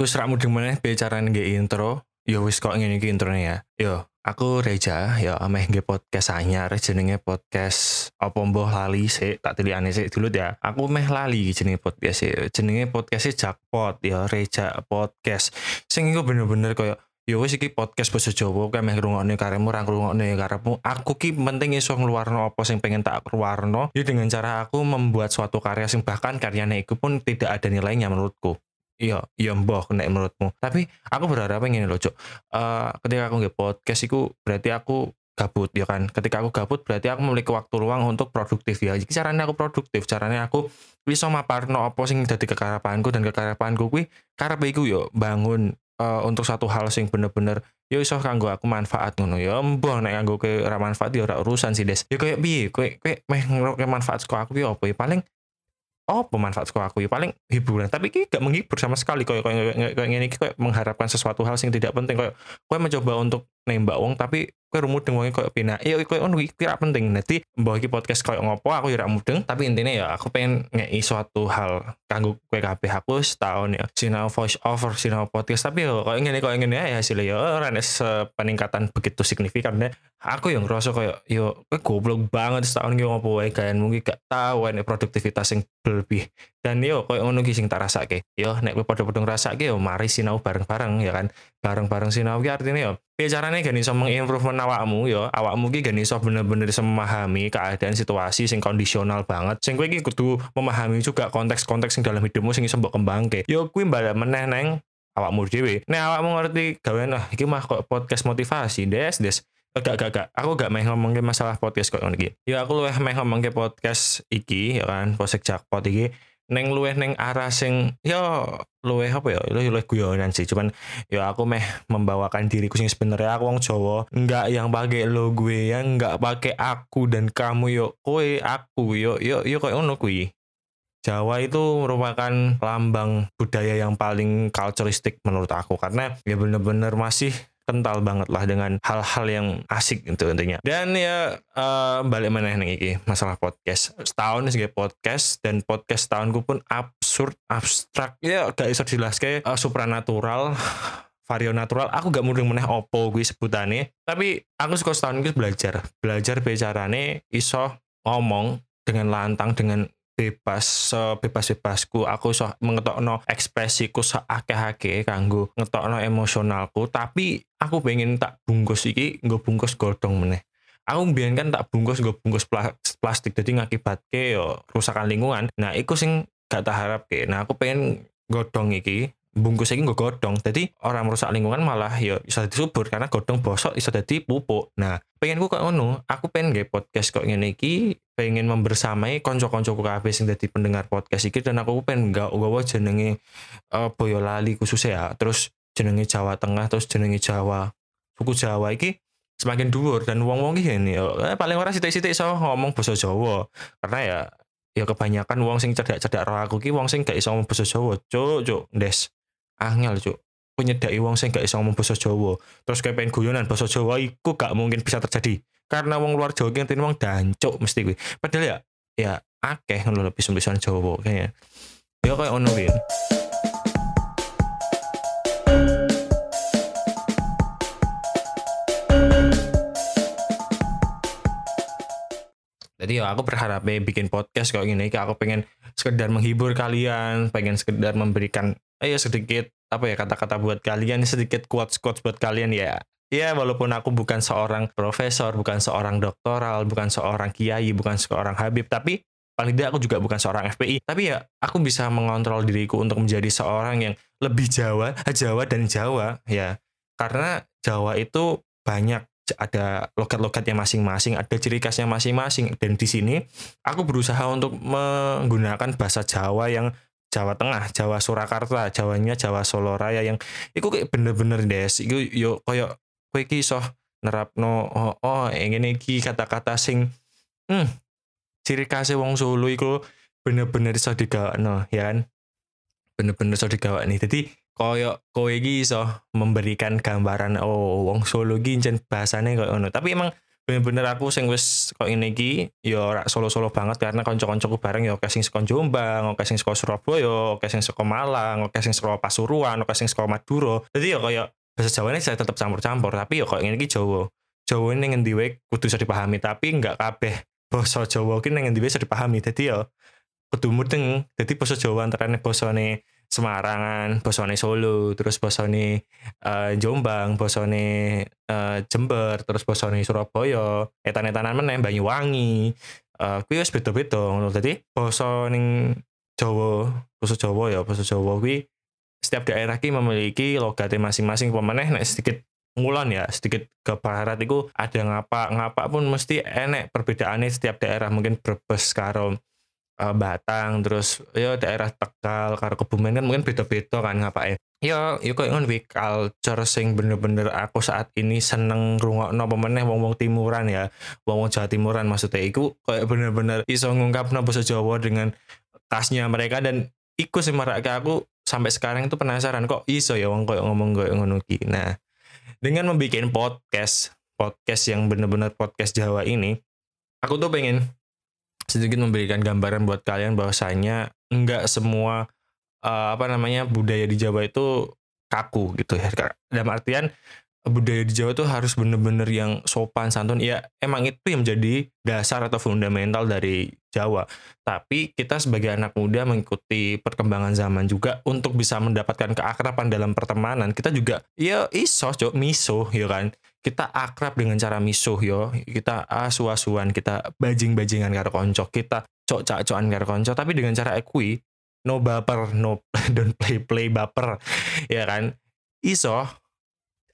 aku serak mudeng meneh bicara nge intro. Yo wis kok ngene iki introne ya. Yo, aku Reja, ya ameh nge podcast anyar jenenge podcast apa mbah lali sik, tak tilikane sik dulu ya. Aku meh lali jenenge podcast sik. Jenenge podcast Jackpot ya Reja Podcast. Sing iku bener-bener koyo yo wis iki podcast basa Jawa kae meh ngrungokne karemu ra ngrungokne karepmu. Aku ki penting iso ngluarno apa sing pengen tak keluarno ya dengan cara aku membuat suatu karya sing bahkan karyanya itu pun tidak ada nilainya menurutku. Iya, iya mbah nek menurutmu. Tapi aku berharap ngene loh, Cuk. Eh ketika aku nge podcast iku berarti aku gabut ya kan. Ketika aku gabut berarti aku memiliki waktu luang untuk produktif ya. Jadi caranya aku produktif, caranya aku bisa maparno apa sing dadi kekarapanku dan kekarapanku kuwi karepe iku yo bangun eh, untuk satu hal sing bener-bener yo iso kanggo aku manfaat ngono ya mbah nek kanggo ke ora manfaat ya ora urusan sih des ya kayak piye kowe kowe meh ngeroke manfaat saka aku ya apa ya paling oh pemanfaat saka aku ya paling hiburan. Tapi ini gak menghibur sama sekali kayak kayak kayak ngene iki kayak mengharapkan sesuatu hal yang tidak penting kayak kowe mencoba untuk nembak wong tapi kowe rumudeng wong kayak pina iya kayak ngono iki ora penting. Nanti mbah iki podcast kayak ngopo aku ya ora mudeng. Tapi intinya ya aku pengen ngei suatu hal kanggo kowe kabeh. Aku setahun ya sinau voice over sinau podcast. Tapi yo kayak ngene kayak ngene ya hasilnya. Ya ora peningkatan begitu signifikan. Deh aku yang ngerasa kayak yo kowe goblok banget setahun ki ngopo wae. Kan mungkin gak tahu nek produktivitas yang berlebih. Dan yo kayak ngono ki sing tak rasake yo nek kowe padha-padha ngrasake yo mari sinau bareng-bareng ya kan? Bareng-bareng sinau ki artinya yo bicaranya gak iso mengimprovement awakmu yo? Awakmu ki gak iso bener-bener memahami keadaan situasi sing kondisional banget. Sing iki kudu memahami juga konteks-konteks sing dalam hidupmu sing iso mbok kembangke. Yo kuwi balik meneh neng awakmu dhewe. Nek awakmu ngerti gawean ah iki mah kok podcast motivasi des des. Gak gak gak. Aku gak main ngomongin masalah podcast kok iki. Ya aku luwih main ngomongin podcast iki ya kan podcast jackpot iki neng luweh neng arah sing yo luweh apa ya? Luweh luweh guyonan sih. Cuman ya aku meh membawakan diriku sing sebenarnya. Aku wong Jawa nggak yang pakai lo gue ya nggak pakai aku dan kamu. Yo kowe aku. Yo yo yo kayak ngono kuwi. Jawa itu merupakan lambang budaya yang paling kulturistik menurut aku. Karena ya bener-bener masih kental banget lah dengan hal-hal yang asik gitu intinya. Dan ya uh, balik mana nih iki masalah podcast. Setahun sih podcast dan podcast tahunku pun absurd, abstrak. Ya gak iso kayak uh, supranatural vario natural aku gak mudeng meneh opo gue sebutannya tapi aku suka setahun itu belajar belajar bicarane iso ngomong dengan lantang dengan bebas bebas bebasku. Aku iso mengetokno ekspresiku seakeh-akeh kanggo ngetokno emosionalku. Tapi aku pengen tak bungkus iki nggo bungkus godong meneh. Aku biar kan tak bungkus nggo bungkus plastik jadi ngakibatke yo kerusakan lingkungan. Nah iku sing gak tak harap ke nah aku pengen godong iki bungkus iki nggo godong jadi orang merusak lingkungan malah yo bisa disubur karena godong bosok bisa jadi pupuk. Nah pengen kok ngono. Aku pengen gak podcast kok ngene iki pengen membersamai konco-konco kabeh sing dadi pendengar podcast iki dan aku pengen gak gawa jenenge uh, Boyolali khususnya ya. Terus jenenge Jawa Tengah terus jenenge Jawa suku Jawa iki semakin dhuwur dan wong-wong iki ini eh, paling ora sithik-sithik iso ngomong basa Jawa. Karena ya ya kebanyakan wong sing cerdak-cerdak roh aku ki wong sing gak iso ngomong basa Jawa. Cuk cuk ndes angel cuk. Penyedai wong sing gak iso ngomong basa Jawa. Terus pengen guyonan basa Jawa iku gak mungkin bisa terjadi. Karena wong luar Jawa ngerti wong dancuk mesti gue padahal ya ya akeh ngono lebih bisa Jawa kayaknya. Ya kayak ono kuwi. Jadi ya aku berharap bikin podcast kayak gini aku pengen sekedar menghibur kalian pengen sekedar memberikan ayo sedikit apa ya kata-kata buat kalian sedikit quotes quotes buat kalian ya Ya, walaupun aku bukan seorang profesor, bukan seorang doktoral, bukan seorang kiai, bukan seorang habib, tapi paling tidak aku juga bukan seorang FPI. Tapi ya, aku bisa mengontrol diriku untuk menjadi seorang yang lebih Jawa, Jawa dan Jawa, ya. Karena Jawa itu banyak ada logat-logatnya masing-masing, ada ciri khasnya masing-masing. Dan di sini aku berusaha untuk menggunakan bahasa Jawa yang Jawa Tengah, Jawa Surakarta, Jawanya Jawa Solo Raya yang itu kayak bener-bener des, itu yo koyo kowe iki iso nerapno oh, oh ngene iki kata-kata sing hmm, ciri khas wong Solo iku bener-bener iso digawakno ya kan? Bener-bener iso digawakne jadi koyo kowe iki iso memberikan gambaran oh wong Solo iki bahasane koyo ngono. Tapi emang bener-bener aku sing wis kok ini iki ya ora solo-solo banget karena kanca-kancaku bareng ya oke sing saka Jombang, oke sing saka Surabaya, oke sing Malang, oke sing saka Pasuruan, oke sing saka Madura. Jadi ya kayak bahasa Jawa ini saya tetap campur-campur tapi ya kok ini iki Jawa. Jawa ini ngendi wae kudu bisa dipahami tapi enggak kabeh basa Jawa ki nang ngendi bisa dipahami. Jadi ya kudu mudeng. Jadi basa Jawa antara basane Semarangan, bosone Solo, terus bosone uh, Jombang, bosone uh, Jember, terus bosone Surabaya, etan-etanan meneh Banyuwangi. Uh, wis beda-beda ngono. Dadi basa ning Jawa, basa Jawa ya, basa Jawa kuwi setiap daerah ki memiliki logatnya masing-masing pemeneh nek sedikit ngulon ya sedikit ke barat itu ada ngapa ngapa pun mesti enek perbedaannya setiap daerah mungkin Brebes karo uh, Batang terus ya daerah Tegal karo Kebumen kan mungkin beda-beda kan ngapa ya ya ya kok ngono culture sing bener-bener aku saat ini seneng rungokno apa meneh wong-wong timuran ya. Wong-wong Jawa Timuran maksudnya. Iku kayak bener-bener iso ngungkapno basa Jawa dengan tasnya mereka dan iku sih marake aku sampai sekarang itu penasaran kok iso ya wong koyo ngomong koyo ngono ki. Nah dengan membuat podcast podcast yang bener-bener podcast Jawa ini aku tuh pengen sedikit memberikan gambaran buat kalian bahwasanya enggak semua uh, apa namanya budaya di Jawa itu kaku gitu ya. Dalam artian budaya di Jawa itu harus bener-bener yang sopan santun. Ya emang itu yang menjadi dasar atau fundamental dari Jawa. Tapi kita sebagai anak muda mengikuti perkembangan zaman juga untuk bisa mendapatkan keakraban dalam pertemanan kita juga ya iso cok miso ya kan kita akrab dengan cara miso yo. Kita asu-asuan kita bajing-bajingan karo konco kita cok cak cokan karo konco tapi dengan cara ekui no baper no don't play play baper ya kan? Iso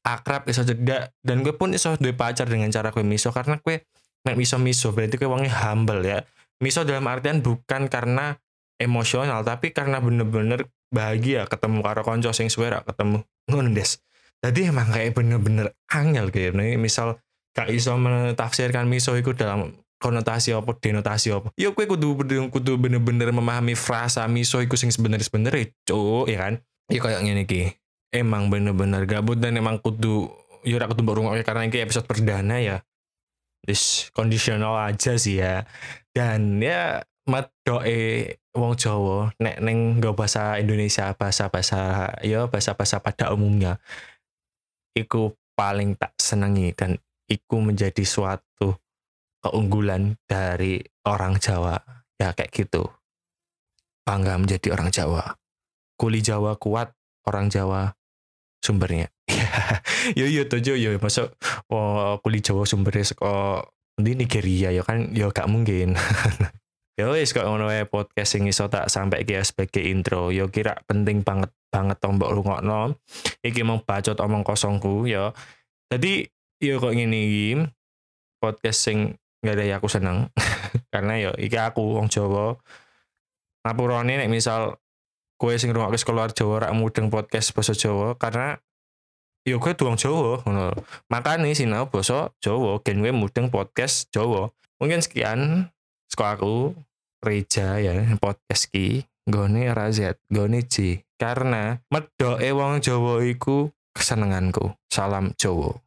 akrab iso jeda dan gue pun iso duwe pacar dengan cara gue miso karena gue nek miso miso berarti gue wongnya humble ya. Miso dalam artian bukan karena emosional tapi karena bener-bener bahagia ketemu karo konco sing suara ketemu. Ngono des jadi emang kayak bener-bener angel kayak nih misal gak iso menafsirkan miso itu dalam konotasi apa denotasi apa. Yo gue kudu kudu bener-bener memahami frasa miso itu sing sebenarnya sebenarnya cuk ya kan? Ya kayak gini ki emang bener-bener gabut dan emang kudu ya kudu baru karena ini episode perdana ya. This kondisional aja sih ya. Dan ya mat doe wong Jawa nek neng gak bahasa Indonesia bahasa bahasa ya bahasa bahasa pada umumnya iku paling tak senangi dan iku menjadi suatu keunggulan dari orang Jawa ya kayak gitu bangga menjadi orang Jawa kuli Jawa kuat orang Jawa sumbernya. yo yo tuh yo masuk oh, kulit Jawa sumbernya seko di Nigeria ya kan yo gak mungkin. yo wis kok ngono podcast sing iso tak sampai ki sebagai intro. Yo kira penting banget banget tombok rungokno. Iki mau bacot omong kosongku yo. Jadi yo kok ngene iki podcast sing gak ada ya aku seneng karena yo iki aku wong Jawa ngapurane nek misal kue sing ke sekolah Jawa rak mudeng podcast basa Jawa karena yo kue tuang Jawa ngono. Makane sinau basa Jawa gen kue mudeng podcast Jawa. Mungkin sekian sekolah aku Reja ya podcast ki gone Razet gone J karena medoke wong Jawa iku kesenenganku. Salam Jawa.